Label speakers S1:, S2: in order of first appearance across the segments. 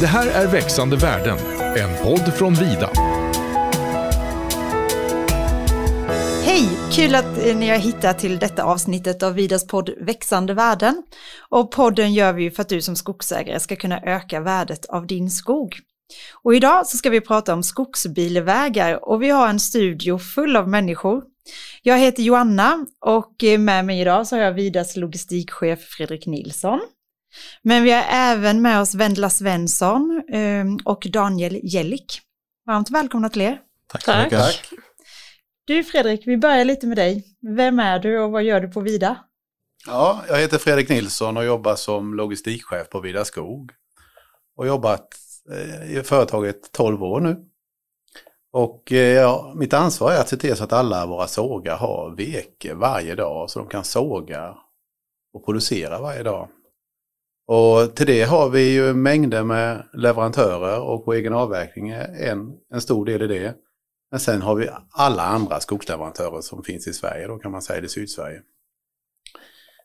S1: Det här är Växande världen, en podd från Vida.
S2: Hej! Kul att eh, ni har hittat till detta avsnittet av Vidas podd Växande värden. Och podden gör vi för att du som skogsägare ska kunna öka värdet av din skog. Och idag så ska vi prata om skogsbilvägar och vi har en studio full av människor. Jag heter Joanna och eh, med mig idag så har jag Vidas logistikchef Fredrik Nilsson. Men vi har även med oss Vendla Svensson eh, och Daniel Jellik. Varmt välkomna till er.
S3: Tack så mycket.
S4: Tack.
S2: Du Fredrik, vi börjar lite med dig. Vem är du och vad gör du på Vida?
S4: Ja, jag heter Fredrik Nilsson och jobbar som logistikchef på Vida Skog. Och jobbat eh, i företaget 12 år nu. Och eh, ja, mitt ansvar är att se till så att alla våra sågar har virke varje dag så de kan såga och producera varje dag. Och till det har vi ju mängder med leverantörer och på egen avverkning är en, en stor del i det. Men sen har vi alla andra skogsleverantörer som finns i Sverige, då kan man säga det Sydsverige.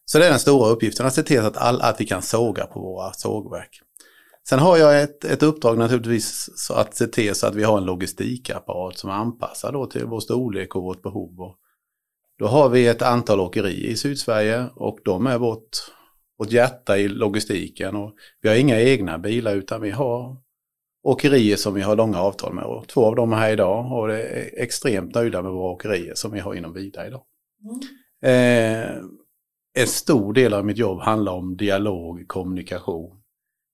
S4: Så det är den stora uppgiften, att se till att, all, att vi kan såga på våra sågverk. Sen har jag ett, ett uppdrag naturligtvis så att se till så att vi har en logistikapparat som är anpassad då till vår storlek och vårt behov. Och då har vi ett antal åkerier i Sydsverige och de är vårt, vårt hjärta i logistiken. Och vi har inga egna bilar utan vi har åkerier som vi har långa avtal med. Och två av dem är här idag och det är extremt nöjda med våra åkerier som vi har inom Vida idag. Eh, en stor del av mitt jobb handlar om dialog, kommunikation.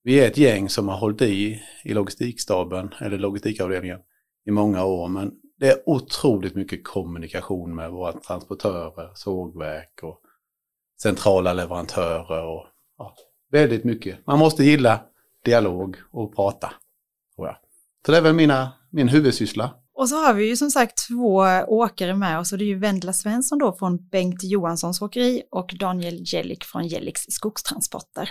S4: Vi är ett gäng som har hållit i i logistikstaben, eller logistikavdelningen, i många år. Men det är otroligt mycket kommunikation med våra transportörer, sågverk och centrala leverantörer. Och, ja, väldigt mycket. Man måste gilla dialog och prata. Tror jag. Så det är väl mina, min huvudsyssla.
S2: Och så har vi ju som sagt två åkare med oss och det är ju Vendla Svensson då från Bengt Johanssons åkeri och Daniel Jellik från Jelliks skogstransporter.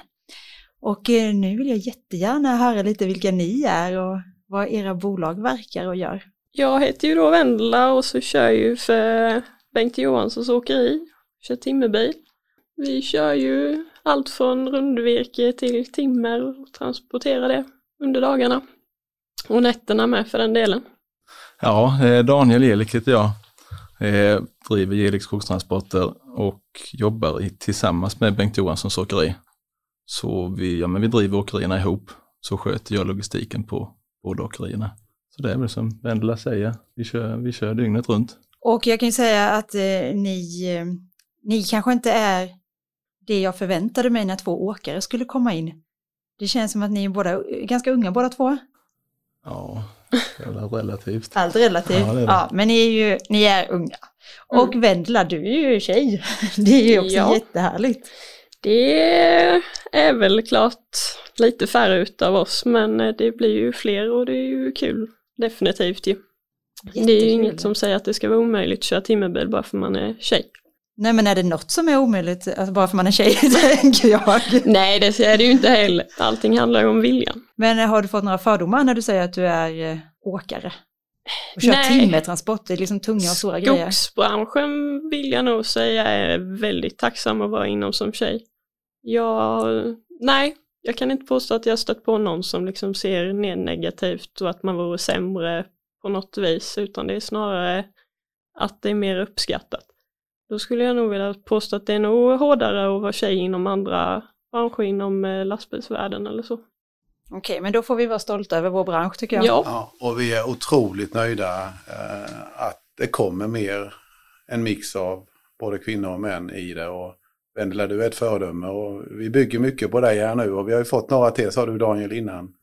S2: Och eh, nu vill jag jättegärna höra lite vilka ni är och vad era bolag verkar och gör.
S3: Jag heter ju då Vendla och så kör ju för Bengt Johanssons åkeri, kör timmerbil. Vi kör ju allt från rundvirke till timmer och transporterar det under dagarna. Och nätterna med för den delen.
S5: Ja, eh, Daniel Elik heter jag. Eh, driver Gelik skogstransporter och jobbar i, tillsammans med Bengt Johanssons åkeri. Så vi, ja, men vi driver åkerierna ihop. Så sköter jag logistiken på båda åkerierna. Så det är väl som Vendela säger, vi kör, vi kör dygnet runt.
S2: Och jag kan ju säga att eh, ni, eh, ni kanske inte är det jag förväntade mig när två åkare skulle komma in. Det känns som att ni är båda, ganska unga båda två.
S5: Ja, relativt.
S2: Allt relativt.
S5: Ja,
S2: Ja,
S5: det det.
S2: men ni är ju ni är unga. Och Vendla, du är ju tjej. Det är ju också
S3: Ja.
S2: jättehärligt.
S3: Det är väl klart lite färre utav oss men det blir ju fler och det är ju kul. Definitivt ju. Det är ju
S2: Jättekul.
S3: inget som säger att det ska vara omöjligt att köra timmerbil bara för man är tjej.
S2: Nej men är det något som är omöjligt, alltså bara för man är tjej, tänker jag.
S3: Nej det är det ju inte heller. Allting handlar ju om viljan.
S2: Men har du fått några fördomar när du säger att du är eh, åkare? Och kör
S3: Nej.
S2: timmertransport, det är liksom tunga och svåra grejer.
S3: Skogsbranschen vill jag nog säga är väldigt tacksam att vara inom som tjej. Jag, nej, jag kan inte påstå att jag stött på någon som liksom ser ner negativt och att man vore sämre på något vis, utan det är snarare att det är mer uppskattat. Då skulle jag nog vilja påstå att det är nog hårdare att vara tjej inom andra branscher inom eh, lastbilsvärlden eller så.
S2: Okej, men då får vi vara stolta över vår bransch tycker jag.
S3: Ja,
S4: Ja, och vi är otroligt nöjda eh, att det kommer mer en mix av både kvinnor och män i det. Och Vendela, du är ett föredöme och vi bygger mycket på dig här nu och vi har ju fått några till, sa du Daniel innan. Gick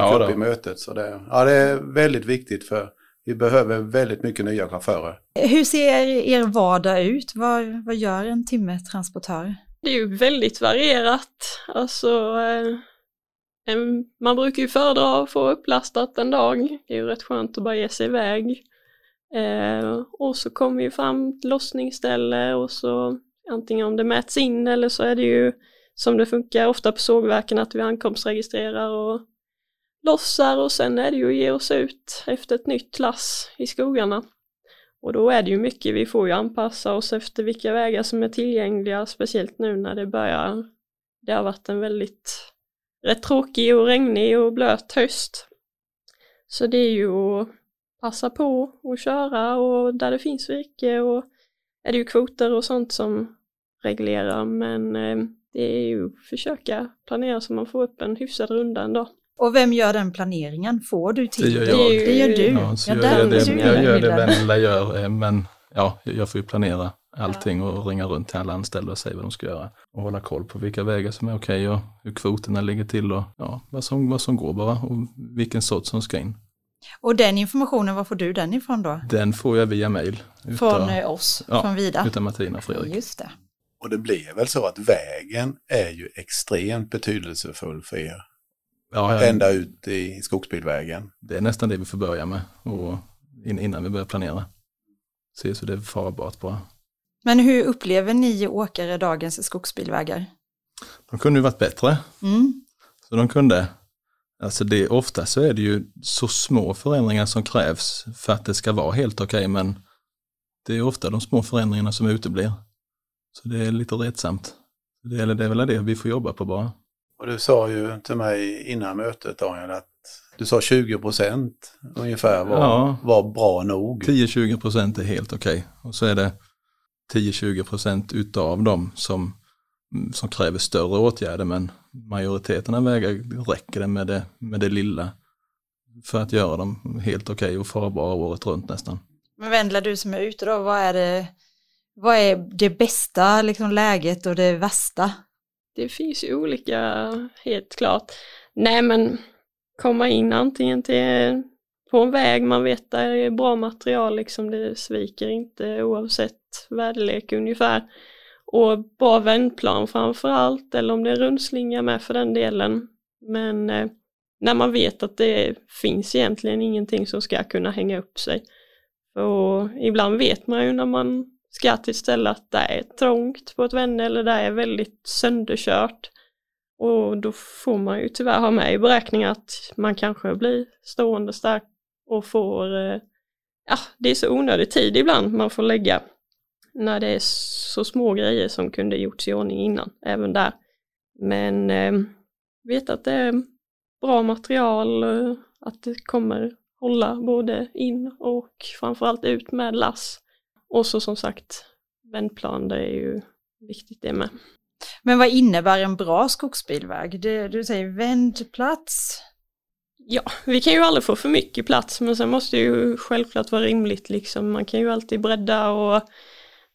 S5: Ja,
S4: upp
S5: då.
S4: i mötet. Så det, ja, det är väldigt viktigt för vi behöver väldigt mycket nya chaufförer.
S2: Hur ser er vardag ut? Vad, vad gör en timmertransportör?
S3: Det är ju väldigt varierat. Alltså, eh, en, man brukar ju föredra att få upplastat en dag. Det är ju rätt skönt att bara ge sig iväg. Eh, och så kommer vi fram till lossningsställe och så antingen om det mäts in eller så är det ju som det funkar ofta på sågverken att vi ankomstregistrerar och lossar och sen är det ju att ge oss ut efter ett nytt lass i skogarna. Och då är det ju mycket, vi får ju anpassa oss efter vilka vägar som är tillgängliga, speciellt nu när det börjar, det har varit en väldigt rätt tråkig och regnig och blöt höst. Så det är ju att passa på och köra och där det finns virke och är det ju kvoter och sånt som reglerar men eh, det är ju att försöka planera så man får upp en hyfsad runda ändå.
S2: Och vem gör den planeringen? Får du till
S5: Det gör
S2: det?
S5: jag.
S2: Det gör du.
S5: Ja,
S2: Ja,
S5: jag, gör det, jag gör det
S2: Gunilla.
S5: Vendela gör, eh, men ja, jag får ju planera allting och ringa runt till alla anställda och säga vad de ska göra. Och hålla koll på vilka vägar som är okej och hur kvoterna ligger till och ja, vad, som, vad som går bara och vilken sort som ska in.
S2: Och den informationen, var får du den ifrån då?
S5: Den får jag via mail. Utav,
S2: Från eh, oss,
S5: ja,
S2: från Vida?
S5: utav Martina och Fredrik.
S2: Just det.
S4: Och det blir väl så att vägen är ju extremt betydelsefull för er.
S5: Ja, jag,
S4: Ända ut i skogsbilvägen.
S5: det är nästan det vi får börja med och in, innan vi börjar planera. Se så det är farbart bara.
S2: Men hur upplever ni åkare dagens skogsbilvägar?
S5: De kunde ju varit bättre.
S2: Mm.
S5: Så de kunde, alltså det, ofta så är det ju så små förändringar som krävs för att det ska vara helt okej, men det är ofta de små förändringarna som uteblir. Så det är lite retsamt. Det är, det är väl det vi får jobba på bara.
S4: Och du sa ju till mig innan mötet Daniel att du sa 20 procent ungefär var,
S5: Ja.
S4: var bra nog.
S5: 10-20 procent är helt okej. Och så är det 10-20 procent utav dem som, som kräver större åtgärder, men majoriteten av vägar räcker det med det, med det lilla för att göra dem helt okej och farbara året runt nästan.
S2: Men Vendela, du som är ute då, vad är det, vad är det bästa liksom, läget och det värsta?
S3: Det finns ju olika, helt klart. Nej men komma in antingen till på en väg man vet där det är bra material, liksom det sviker inte oavsett väderlek ungefär. Och bra vändplan framför allt, eller om det är rundslinga med för den delen. Men eh, när man vet att det finns egentligen ingenting som ska kunna hänga upp sig. Och ibland vet man ju när man ska till ett ställe att det är trångt på ett vände eller det är väldigt sönderkört. Och då får man ju tyvärr ha med i beräkningen att man kanske blir stående stark och får, eh, ja det är så onödig tid ibland man får lägga när det är så små grejer som kunde gjorts i ordning innan, även där. Men eh, vet att det är bra material, eh, att det kommer hålla både in och framförallt ut med lass. Och så som sagt, vändplan, det är ju viktigt det med.
S2: Men vad innebär en bra skogsbilväg? Det, du säger vändplats.
S3: Ja, vi kan ju aldrig få för mycket plats, men sen måste det ju självklart vara rimligt liksom. Man kan ju alltid bredda och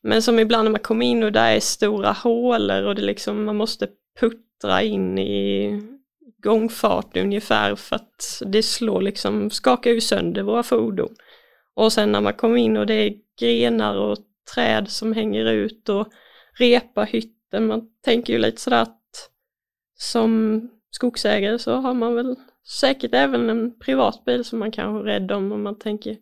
S3: men som ibland när man kommer in och där är stora hålor och det liksom, man måste puttra in i gångfart ungefär för att det slår liksom, skakar ju sönder våra fordon. Och sen när man kommer in och det är grenar och träd som hänger ut och repa hytten, man tänker ju lite sådär att som skogsägare så har man väl säkert även en privat bil som man kanske är rädd om och man tänker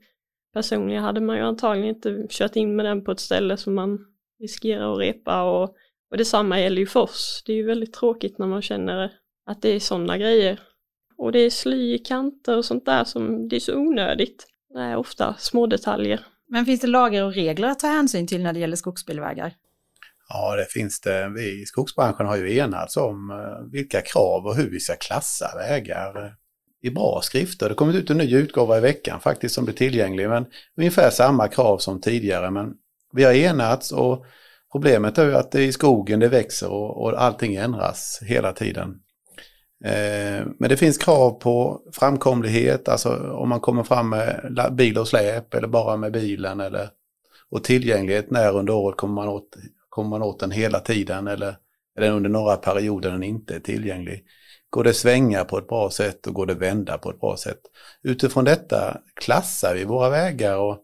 S3: personligen hade man ju antagligen inte kört in med den på ett ställe som man riskerar att repa och, och detsamma gäller ju för oss. Det är ju väldigt tråkigt när man känner att det är sådana grejer. Och det är sly i kanter och sånt där som det är så onödigt. Det är ofta små detaljer.
S2: Men finns det lagar och regler att ta hänsyn till när det gäller skogsbilvägar?
S4: Ja, det finns det. Vi i skogsbranschen har ju enats om eh, vilka krav och hur vi ska klassa vägar eh, i bra skrifter. Det kommer kommit ut en ny utgåva i veckan faktiskt som blir tillgänglig, men ungefär samma krav som tidigare. Men vi har enats och problemet är ju att det är i skogen det växer och, och allting ändras hela tiden. Eh, men det finns krav på framkomlighet, alltså om man kommer fram med bil och släp eller bara med bilen eller och tillgänglighet när under året kommer man åt, kommer man åt den hela tiden eller är den under några perioder den inte är tillgänglig. Går det svänga på ett bra sätt och går det vända på ett bra sätt? Utifrån detta klassar vi våra vägar och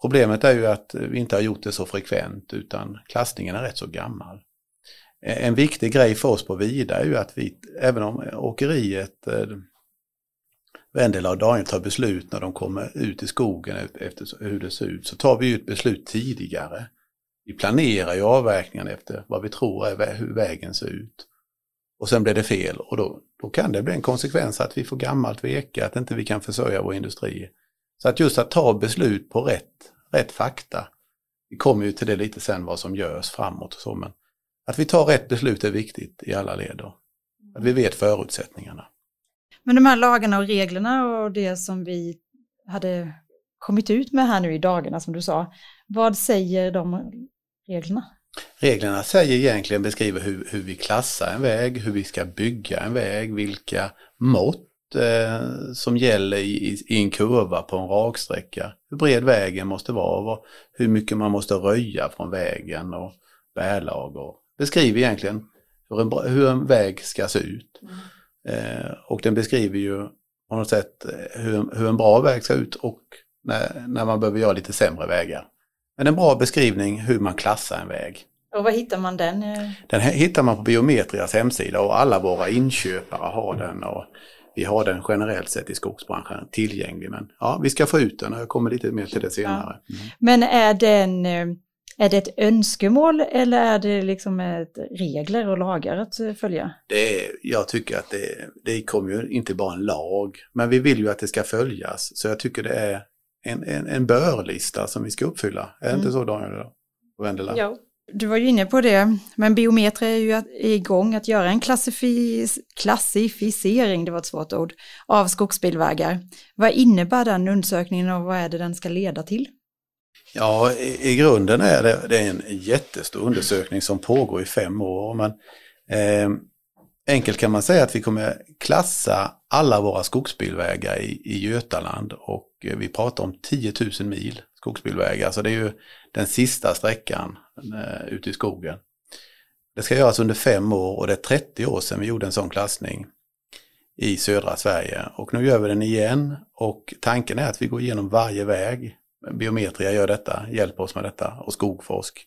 S4: problemet är ju att vi inte har gjort det så frekvent utan klassningen är rätt så gammal. En viktig grej för oss på Vida är ju att vi, även om åkeriet eh, Vendela och Daniel tar beslut när de kommer ut i skogen efter hur det ser ut, så tar vi ju ett beslut tidigare. Vi planerar ju avverkningen efter vad vi tror är hur vägen ser ut. Och sen blir det fel och då, då kan det bli en konsekvens att vi får gammalt veke, att inte vi kan försörja vår industri. Så att just att ta beslut på rätt, rätt fakta, vi kommer ju till det lite sen vad som görs framåt och så, men att vi tar rätt beslut är viktigt i alla led. då. Att vi vet förutsättningarna.
S2: Men de här lagarna och reglerna och det som vi hade kommit ut med här nu i dagarna som du sa, vad säger de reglerna?
S4: Reglerna säger egentligen, beskriver hur, hur vi klassar en väg, hur vi ska bygga en väg, vilka mått eh, som gäller i, i, en kurva på en raksträcka. Hur bred vägen måste vara, vad, hur mycket man måste röja från vägen och bärlag. Och beskriver egentligen hur en, hur en väg ska se ut. Mm. Eh, och den beskriver ju på något sätt eh, hur, hur en bra väg ska ut och när, när man behöver göra lite sämre vägar. Men en bra beskrivning hur man klassar en väg.
S2: Och var hittar man den?
S4: Den hittar man på Biometrias hemsida och alla våra inköpare har den. Och vi har den generellt sett i skogsbranschen tillgänglig. Men ja, vi ska få ut den och jag kommer lite mer till det senare.
S2: Ja. Men är den eh, är det ett önskemål eller är det liksom ett regler och lagar att följa?
S4: Det är, jag tycker att det, det kommer ju inte bara en lag, men vi vill ju att det ska följas. Så jag tycker det är en, en, en börlista som vi ska uppfylla. Är det mm. inte så Daniel? Vendela?
S2: Ja. Du var ju inne på det, men Biometri är ju igång att göra en klassificering, det var ett svårt ord, av skogsbilvägar. Vad innebär den undersökningen och vad är det den ska leda till?
S4: Ja, i, i grunden är det, det är en jättestor undersökning som pågår i fem år. Men, eh, enkelt kan man säga att vi kommer klassa alla våra skogsbilvägar i, i Götaland och eh, vi pratar om 10 000 mil skogsbilvägar. Så det är ju den sista sträckan eh, ute i skogen. Det ska göras under fem år och det är 30 år sedan vi gjorde en sån klassning i södra Sverige. Och nu gör vi den igen och tanken är att vi går igenom varje väg Biometria gör detta, hjälper oss med detta och Skogforsk.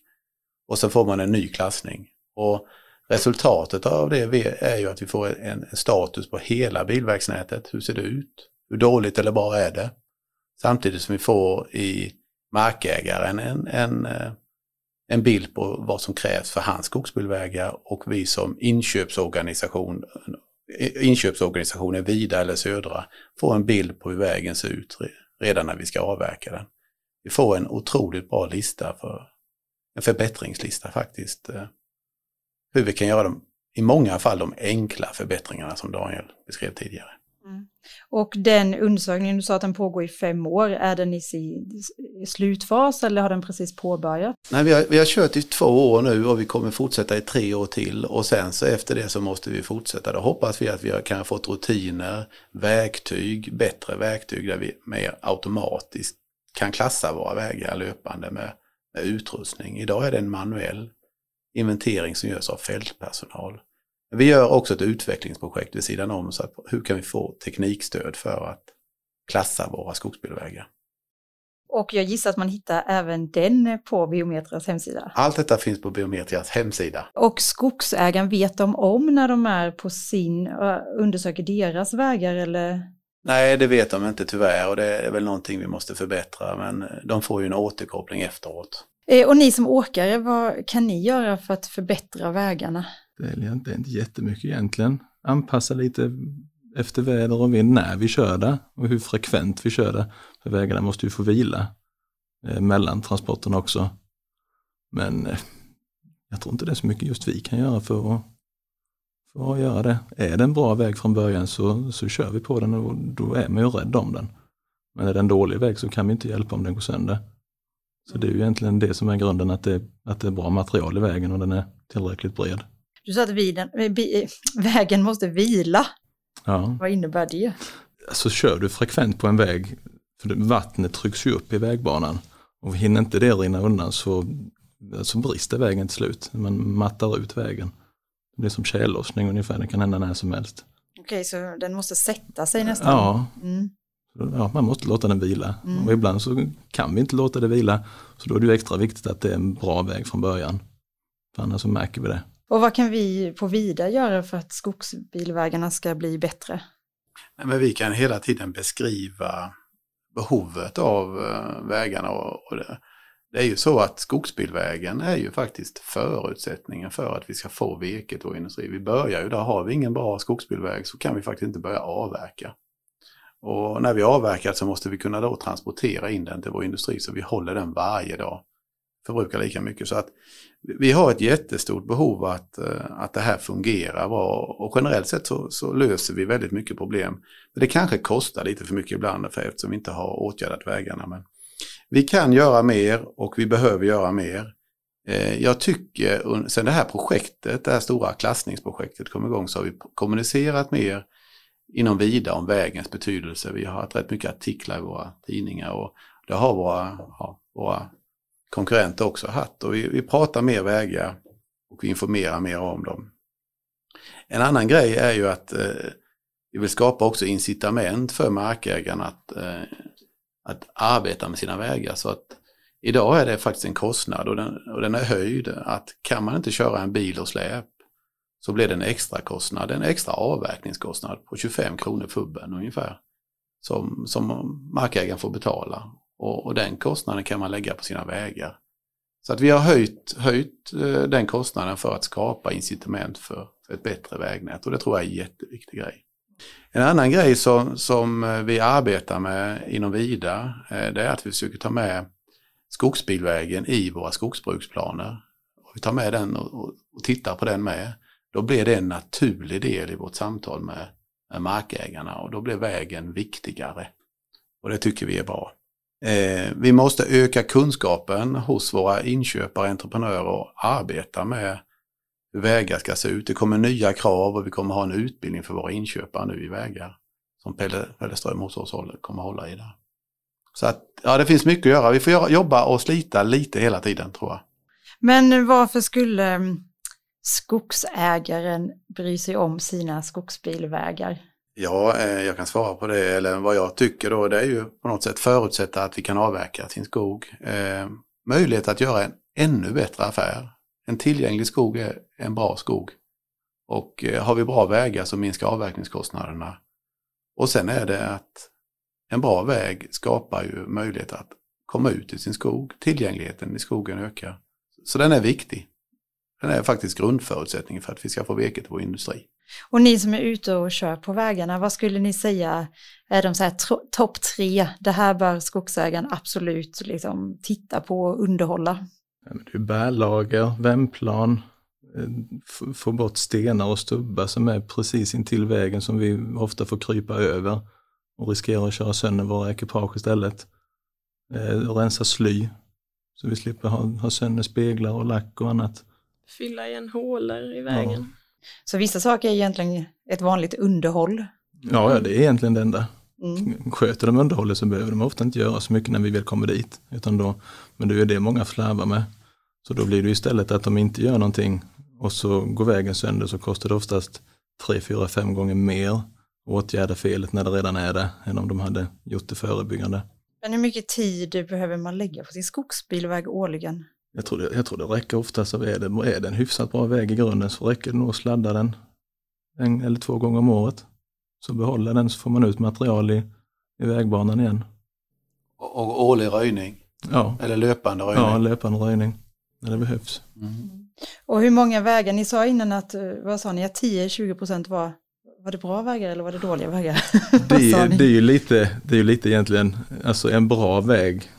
S4: Och så får man en ny klassning. Och resultatet av det är ju att vi får en status på hela bilvägsnätet. Hur ser det ut? Hur dåligt eller bra är det? Samtidigt som vi får i markägaren en, en, eh, en bild på vad som krävs för hans skogsbilvägar och vi som inköpsorganisation inköpsorganisationen Vida eller Södra får en bild på hur vägen ser ut redan när vi ska avverka den vi får en otroligt bra lista för en förbättringslista faktiskt. Eh, hur vi kan göra dem, i många fall de enkla förbättringarna som Daniel beskrev tidigare. Mm.
S2: Och den undersökningen, du sa att den pågår i fem år, är den i sin slutfas eller har den precis påbörjat?
S4: Nej, vi har, vi har kört i två år nu och vi kommer fortsätta i tre år till och sen så efter det så måste vi fortsätta. Då hoppas vi att vi kan ha fått rutiner, verktyg, bättre verktyg där vi mer automatiskt kan klassa våra vägar löpande med, med utrustning. Idag är det en manuell inventering som görs av fältpersonal. Vi gör också ett utvecklingsprojekt vid sidan om, så att hur kan vi få teknikstöd för att klassa våra skogsbilvägar.
S2: Och jag gissar att man hittar även den på Biometrias hemsida.
S4: Allt detta finns på Biometrias hemsida.
S2: Och skogsägaren, vet de om när de är på sin, undersöker deras vägar eller?
S4: Nej, det vet de inte tyvärr och det är väl någonting vi måste förbättra, men de får ju en återkoppling efteråt.
S2: Eh, och ni som åkare, vad kan ni göra för att förbättra vägarna?
S5: Det är inte, inte jättemycket egentligen. Anpassa lite efter väder och vind när vi kör där och hur frekvent vi kör där. För vägarna måste ju få vila eh, mellan transporterna också. Men eh, jag tror inte det är så mycket just vi kan göra för att för att göra det. Är det en bra väg från början så, så kör vi på den och då är man ju rädd om den. Men är det en dålig väg så kan vi inte hjälpa om den går sönder. Så det är ju egentligen det som är grunden, att det, att det är bra material i vägen och den är tillräckligt bred.
S2: Du sa att viden, vägen måste vila. Ja. Vad innebär det?
S5: Alltså kör du frekvent på en väg, för vattnet trycks ju upp i vägbanan och hinner inte det rinna undan så, så brister vägen till slut. Man mattar ut vägen. Det blir som tjällossning ungefär, det kan hända när som helst.
S2: Okej, så den måste sätta sig nästan?
S5: Ja, mm. ja man måste låta den vila. Mm. Och ibland så kan vi inte låta det vila. Så då är det extra viktigt att det är en bra väg från början. För annars så märker vi det.
S2: Och vad kan vi på Vida göra för att skogsbilvägarna ska bli bättre?
S4: Men vi kan hela tiden beskriva behovet av eh, vägarna och det, det är ju så att skogsbilvägen är ju faktiskt förutsättningen för att vi ska få virket och industri. Vi börjar ju där, har vi ingen bra skogsbilväg så kan vi faktiskt inte börja avverka. Och när vi avverkat så måste vi kunna då transportera in den till vår industri så vi håller den varje dag. förbrukar lika mycket. Så att vi har ett jättestort behov att, eh, att det här fungerar bra och generellt sett så, så, löser vi väldigt mycket problem. Men det kanske kostar lite för mycket ibland för eftersom vi inte har åtgärdat vägarna. Men vi kan göra mer och vi behöver göra mer. Eh, jag tycker, sen det här projektet, det här stora klassningsprojektet kom igång så har vi kommunicerat mer inom vida om vägens betydelse. Vi har haft rätt mycket artiklar i våra tidningar och det har våra, ja, våra konkurrenter också haft. Och vi, vi pratar mer vägar och vi informerar mer om dem. En annan grej är ju att eh, vi vill skapa också incitament för markägarna att, eh, att arbeta med sina vägar. Så att idag är det faktiskt en kostnad och den, och den är höjd. Att kan man inte köra en bil och släp så blir det en extra kostnad, en extra avverkningskostnad på 25 kronor fubben ungefär. Som, som markägaren får betala. Och, och, den kostnaden kan man lägga på sina vägar. Så att vi har höjt, höjt eh, den kostnaden för att skapa incitament för, för ett bättre vägnät och det tror jag är en jätteviktig grej. En annan grej som, som eh, vi arbetar med inom Vida eh, det är att vi försöker ta med skogsbilvägen i våra skogsbruksplaner. Vi tar med den och, och, och tittar på den med. Då blir det en naturlig del i vårt samtal med, med markägarna och då blir vägen viktigare. Och det tycker vi är bra. Eh, vi måste öka kunskapen hos våra inköpare, entreprenörer och arbeta med hur vägar ska se ut. Det kommer nya krav och vi kommer ha en utbildning för våra inköpare nu i vägar. Som Pelle, Pelle Ström hos oss kommer hålla i där. Så att, ja, det finns mycket att göra. Vi får jobba och slita lite hela tiden tror jag.
S2: Men varför skulle mm, skogsägaren bry sig om sina skogsbilvägar?
S4: Ja, eh, jag kan svara på det. Eller vad jag tycker då, det är ju på något sätt förutsätta att vi kan avverka sin skog. Eh, möjlighet att göra en ännu bättre affär. En tillgänglig skog är en bra skog. Och eh, har vi bra vägar så minskar avverkningskostnaderna. Och sen är det att en bra väg skapar ju möjlighet att komma ut i sin skog. Tillgängligheten i skogen ökar. Så den är viktig. Den är faktiskt grundförutsättningen för att vi ska få virke till vår industri.
S2: Och ni som är ute och kör på vägarna, vad skulle ni säga är de så här topp tre? Det här bör skogsägaren absolut liksom titta på och underhålla.
S5: Det är bärlager, vändplan, eh, få bort stenar och stubbar som är precis intill vägen som vi ofta får krypa över och riskera att köra sönder våra ekipage istället. Eh, rensa sly så vi slipper ha, ha sönder speglar och lack och annat.
S3: Fylla igen hålor i vägen. Ja.
S2: Så vissa saker är egentligen ett vanligt underhåll.
S5: Ja, ja det är egentligen det enda. Mm. Sköter de underhållet så behöver de ofta inte göra så mycket när vi väl kommer dit. Utan då, men det är det många slarvar med. Så då blir det istället att de inte gör någonting och så går vägen sönder så kostar det oftast tre, fyra, fem gånger mer att åtgärda felet när det redan är det än om de hade gjort det förebyggande.
S2: Men hur mycket tid behöver man lägga på sin skogsbilväg årligen?
S5: Jag tror, det, jag tror det räcker oftast, så är det, är det en hyfsat bra väg i grunden så räcker det nog att sladda den en eller två gånger om året. Så behålla den så får man ut material i, i vägbanan igen.
S4: Och, och årlig röjning?
S5: Ja.
S4: Eller löpande röjning?
S5: Ja, löpande röjning när det behövs. Mm.
S2: Och hur många vägar, ni sa innan att, eh, vad sa ni, att 10-20 procent var var det bra vägar eller var det dåliga vägar?
S5: Det är, det är ju lite, det är lite egentligen, alltså en bra väg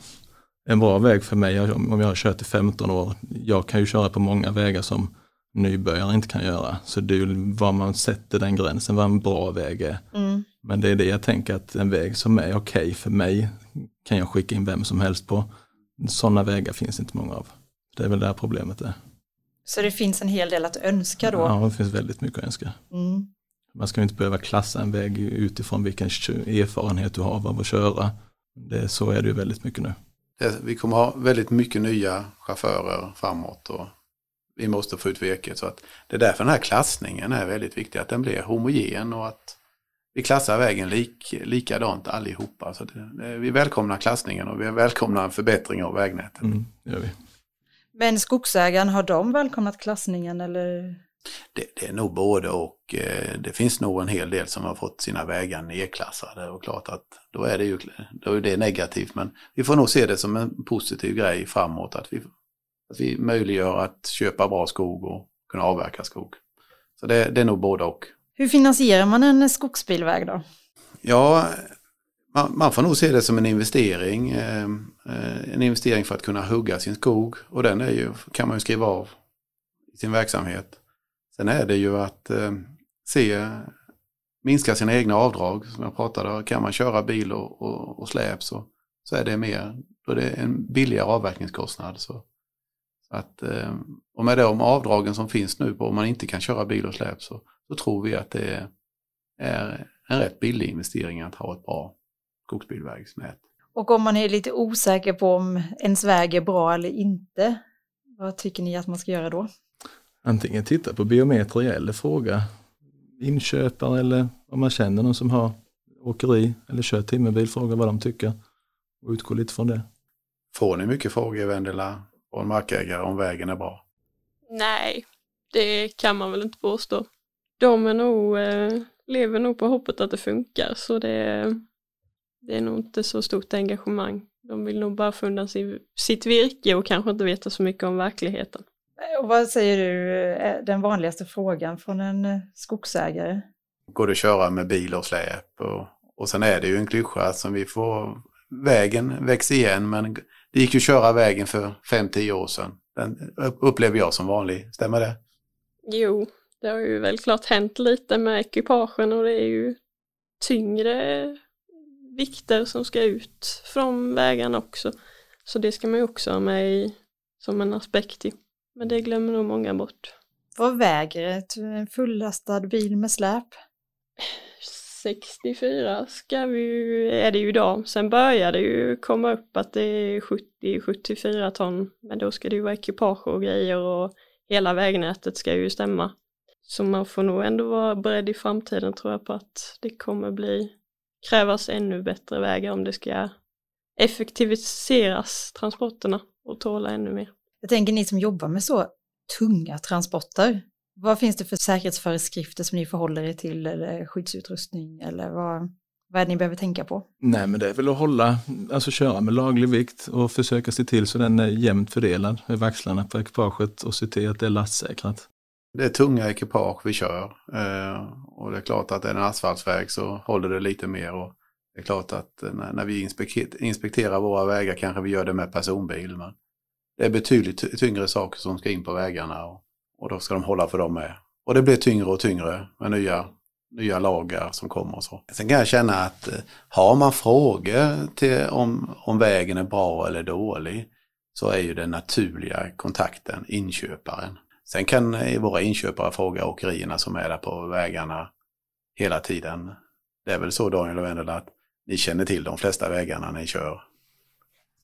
S5: en bra väg för mig om jag har kört i 15 år. Jag kan ju köra på många vägar som nybörjare inte kan göra. Så det är ju var man sätter den gränsen, vad en bra väg är. Mm. Men det är det jag tänker att en väg som är okej okay för mig kan jag skicka in vem som helst på. Sådana vägar finns inte många av. Det är väl där problemet är.
S2: Så det finns en hel del att önska då?
S5: Ja, det finns väldigt mycket att önska. Mm. Man ska inte behöva klassa en väg utifrån vilken erfarenhet du har av att köra. Det, så är det ju väldigt mycket nu
S4: vi kommer ha väldigt mycket nya chaufförer framåt och vi måste få ut virket. Så att det är därför den här klassningen är väldigt viktig, att den blir homogen och att vi klassar vägen lik, likadant allihopa. Så det, vi välkomnar klassningen och vi välkomnar en förbättring av vägnätet. Mm, gör vi.
S2: Men skogsägaren, har de välkomnat klassningen eller?
S4: Det, det, är nog både och. Eh, det finns nog en hel del som har fått sina vägar nedklassade och klart att då är det ju då är det negativt. Men vi får nog se det som en positiv grej framåt att vi, att vi möjliggör att köpa bra skog och kunna avverka skog. Så det, det är nog både och.
S2: Hur finansierar man en skogsbilväg då?
S4: Ja, man, man får nog se det som en investering. Eh, eh, en investering för att kunna hugga sin skog och den är ju, kan man ju skriva av i sin verksamhet. Sen är det ju att eh, se, minska sina egna avdrag. Som jag pratade om, kan man köra bil och, och, och släp så, så är det mer, då är det en billigare avverkningskostnad. Så, så att, eh, och med de avdragen som finns nu på om man inte kan köra bil och släp så, så tror vi att det är en rätt billig investering att ha ett bra skogsbilvägsnät.
S2: Och om man är lite osäker på om ens väg är bra eller inte, vad tycker ni att man ska göra då?
S5: Antingen titta på biometri eller fråga inköpare eller om man känner någon som har åkeri eller kör timmerbil, fråga vad de tycker och utgå lite från det.
S4: Får ni mycket frågor, Vendela, från markägare om vägen är bra?
S3: Nej, det kan man väl inte påstå. De är nog, eh, lever nog på hoppet att det funkar, så det, det är nog inte så stort engagemang. De vill nog bara få undan sin, sitt virke och kanske inte veta så mycket om verkligheten.
S2: Och vad säger du är den vanligaste frågan från en eh, skogsägare?
S4: Går det att köra med bil och släp? Och, och sen är det ju en klyscha som vi får, vägen växer igen men det gick ju att köra vägen för 5-10 år sedan. Den upplever jag som vanlig, stämmer det?
S3: Jo, det har ju väl klart hänt lite med ekipagen och det är ju tyngre vikter som ska ut från vägarna också. Så det ska man ju också ha med i, som en aspekt i. Men det glömmer nog många bort.
S2: Vad väger ett, en fullastad bil med släp?
S3: 64 ska vi är det ju idag. Sen börjar det ju komma upp att det är 70-74 ton. Men då ska det ju vara ekipage och grejer och hela vägnätet ska ju stämma. Så man får nog ändå vara beredd i framtiden tror jag på att det kommer bli krävas ännu bättre vägar om det ska effektiviseras transporterna och tåla ännu mer.
S2: Jag tänker ni som jobbar med så tunga transporter, vad finns det för säkerhetsföreskrifter som ni förhåller er till eller skyddsutrustning eller vad, vad är det ni behöver tänka på?
S5: Nej men det är väl att hålla, alltså köra med laglig vikt och försöka se till så den är jämnt fördelad över axlarna på ekipaget och se till att det är lastsäkrat.
S4: Det är tunga ekipage vi kör eh, och det är klart att är det en asfaltsväg så håller det lite mer och det är klart att när, vi inspekterar våra vägar kanske vi gör det med personbil men det är betydligt tyngre saker som ska in på vägarna och, och då ska de hålla för dem med. Och det blir tyngre och tyngre med nya, nya lagar som kommer och så. Sen kan jag känna att eh, har man frågor till om, om vägen är bra eller dålig så är ju den naturliga kontakten inköparen. Sen kan eh, våra inköpare fråga åkerierna som är där på vägarna hela tiden. Det är väl så Daniel och Wendel att ni känner till de flesta vägarna ni kör.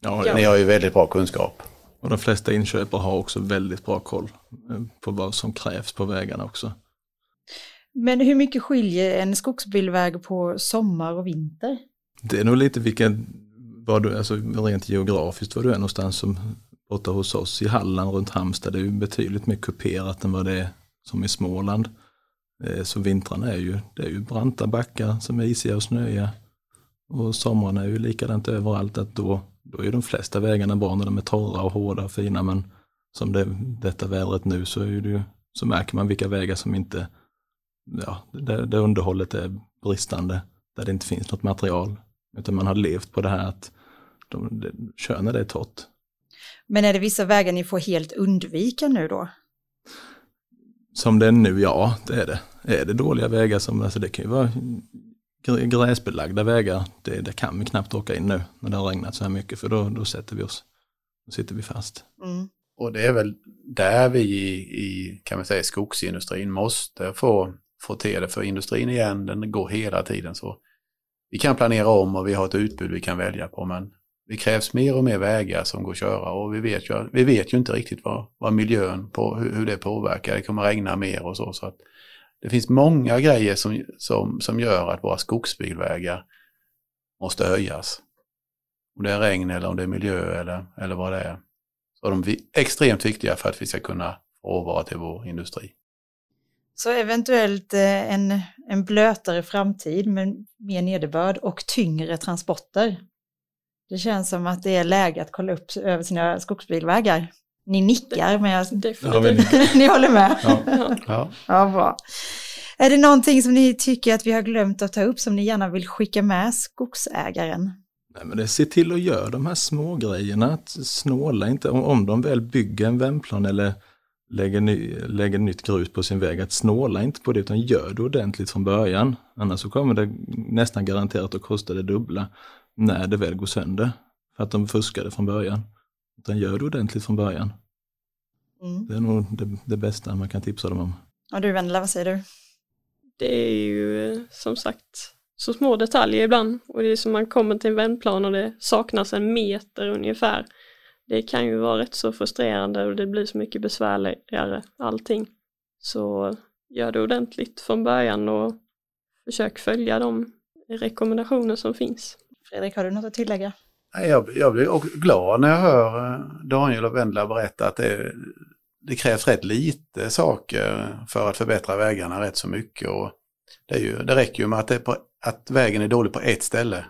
S4: Ja, Ni har ju väldigt bra kunskap.
S5: Och de flesta inköpare har också väldigt bra koll eh, på vad som krävs på vägarna också.
S2: Men hur mycket skiljer en skogsbilväg på sommar och vinter?
S5: Det är nog lite vilken, var du, alltså rent geografiskt var du är någonstans som borta hos oss i Halland runt Halmstad. Det är ju betydligt mer kuperat än vad det är som i Småland. Eh, så vintrarna är ju, det är ju branta backar som är isiga och snöiga. Och somrarna är ju likadant överallt att då då är de flesta vägarna bra när de är torra och hårda och fina men som det, detta vädret nu så, är det ju, så märker man vilka vägar som inte, ja, där, där underhållet är bristande, där det inte finns något material. Utan man har levt på det här att de, de kör när det är torrt.
S2: Men är det vissa vägar ni får helt undvika nu då?
S5: Som det är nu, ja det är det. Är det dåliga vägar som, alltså det kan ju vara gräsbelagda vägar, det, det, kan vi knappt åka in nu när det har regnat så här mycket för då, då sätter vi oss, då sitter vi fast.
S4: Mm. Och det är väl där vi i, i, kan man säga, skogsindustrin måste få, få till det, för industrin igen, den går hela tiden så. Vi kan planera om och vi har ett utbud vi kan välja på, men det krävs mer och mer vägar som går att köra och vi vet ju, vi vet ju inte riktigt vad, vad miljön, på, hur, hur det påverkar. Det kommer regna mer och så. så att det finns många grejer som, som, som gör att våra skogsbilvägar måste höjas. Om det är regn eller om det är miljö eller, eller vad det är. Så är extremt viktiga för att vi ska kunna råvara till vår industri.
S2: Så eventuellt eh, en, en blötare framtid med mer nederbörd och tyngre transporter. Det känns som att det är läge att kolla upp över sina skogsbilvägar. Ni nickar, men jag... Ni håller med?
S5: Ja.
S4: ja.
S2: ja, bra. Är det någonting som ni tycker att vi har glömt att ta upp som ni gärna vill skicka med skogsägaren?
S5: Nej, men det se till att göra de här små grejerna. Att snåla inte. Om, om de väl bygger en vändplan eller lägger, ny, lägger nytt grus på sin väg, att snåla inte på det utan gör det ordentligt från början. Annars så kommer det nästan garanterat att kosta det dubbla när det väl går sönder. För att de fuskade från början. Utan gör det ordentligt från början.
S2: Mm.
S5: Det är nog det, det bästa man kan tipsa dem om.
S2: Och du Vendela, vad säger du?
S3: Det är ju eh, som sagt så små detaljer ibland och det är som man kommer till en vändplan och det saknas en meter ungefär. Det kan ju vara rätt så frustrerande och det blir så mycket besvärligare allting. Så gör det ordentligt från början och försök följa de rekommendationer som finns.
S2: Fredrik, har du något att tillägga?
S4: Jag, jag blir glad när jag hör eh, Daniel och Vendela berätta att det, det krävs rätt lite saker för att förbättra vägarna rätt så mycket. Och det, ju, det räcker ju med att, på, att vägen är dålig på ett ställe.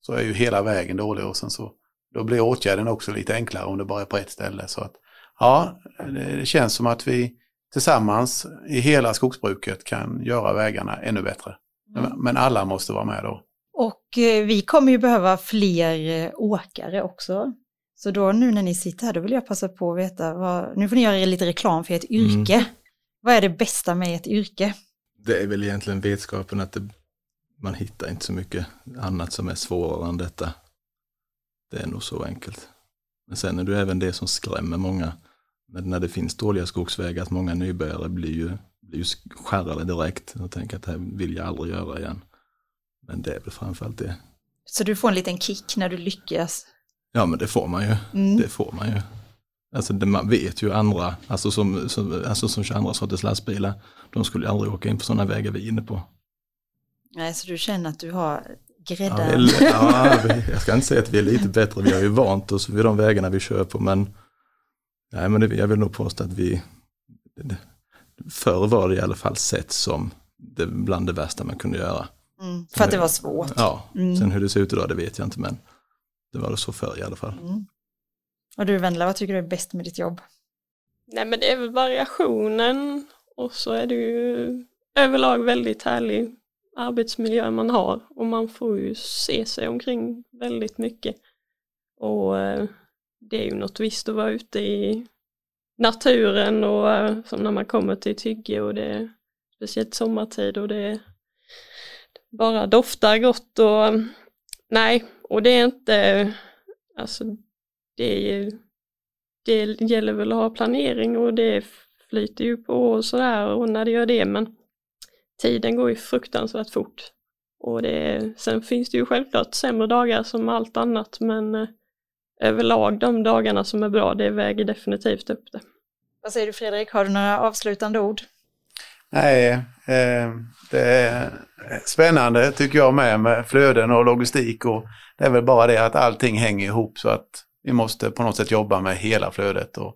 S4: Så är ju hela vägen dålig och sen så då blir åtgärden också lite enklare om det bara är på ett ställe. Så att, ja, det, det känns som att vi tillsammans i hela skogsbruket kan göra vägarna ännu bättre. Men, men alla måste vara med då.
S2: Och eh, vi kommer ju behöva fler eh, åkare också. Så då nu när ni sitter här, då vill jag passa på att veta, vad, nu får ni göra lite reklam för ert yrke. Vad är det bästa med ert yrke?
S5: Det är väl egentligen vetskapen att det, man hittar inte så mycket annat som är svårare än detta. Det är nog så enkelt. Men sen är det även det som skrämmer många. När, när det finns dåliga skogsvägar, att många nybörjare blir ju, blir ju skärrade direkt och tänker att det här vill jag aldrig göra igen. Men det är väl framförallt det.
S2: Så du får en liten kick när du lyckas.
S5: Ja men det får man ju.
S2: Mm.
S5: Det får man ju. Alltså det, man vet ju andra, alltså som, som, alltså som kör andra sorters lastbilar, de skulle aldrig åka in på sådana vägar vi är inne på.
S2: Nej, så du känner att du har
S5: Ja, är- ja, vi- jag ska inte säga att vi är lite bättre, vi har ju vant oss vid de vägarna vi kör på, men, nej, men det, jag vill nog påstå att vi, förr var det i alla fall sett som det, bland det värsta man kunde göra.
S2: Mm, för att det var svårt.
S5: Ja,
S2: Mm.
S5: sen hur det ser ut idag det vet jag inte, men det var det så förr i alla fall.
S2: Mm. Och du Vendela, vad tycker du är bäst med ditt jobb?
S3: Nej men det är väl variationen och så är det ju överlag väldigt härlig arbetsmiljö man har och man får ju se sig omkring väldigt mycket. Och eh, det är ju något visst att vara ute i naturen och eh, som när man kommer till ett hygge och det är speciellt sommartid och det bara doftar gott och mm, nej, och det är inte, alltså det är det gäller väl att ha planering och det flyter ju på och sådär och när det gör det men tiden går ju fruktansvärt fort. Och det, sen finns det ju självklart sämre dagar som allt annat men eh, överlag de dagarna som är bra det väger definitivt upp det.
S2: Vad säger du Fredrik, har du några avslutande ord?
S4: Nej, eh, det är spännande tycker jag med, med flöden och logistik och det är väl bara det att allting hänger ihop så att vi måste på något sätt jobba med hela flödet och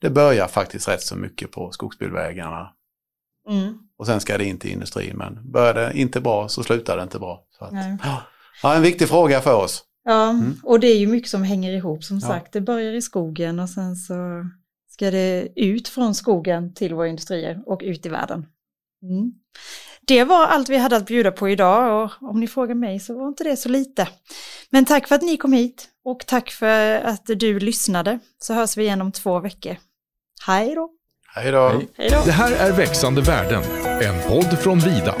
S4: det börjar faktiskt rätt så mycket på skogsbilvägarna
S2: Mm.
S4: och sen ska det in till industrin men börjar det inte bra så slutar det inte bra. Så att, ja, en viktig fråga för oss.
S2: Ja,
S4: Mm.
S2: och det är ju mycket som hänger ihop som
S4: Ja.
S2: sagt. Det börjar i skogen och sen så ska det ut från skogen till våra industrier och ut i världen. Mm. Det var allt vi hade att bjuda på idag och om ni frågar mig så var inte det så lite. Men tack för att ni kom hit och tack för att du lyssnade så hörs vi igen om två veckor. Hej då!
S3: Hej då!
S1: Det här är Växande världen, en podd från Vida.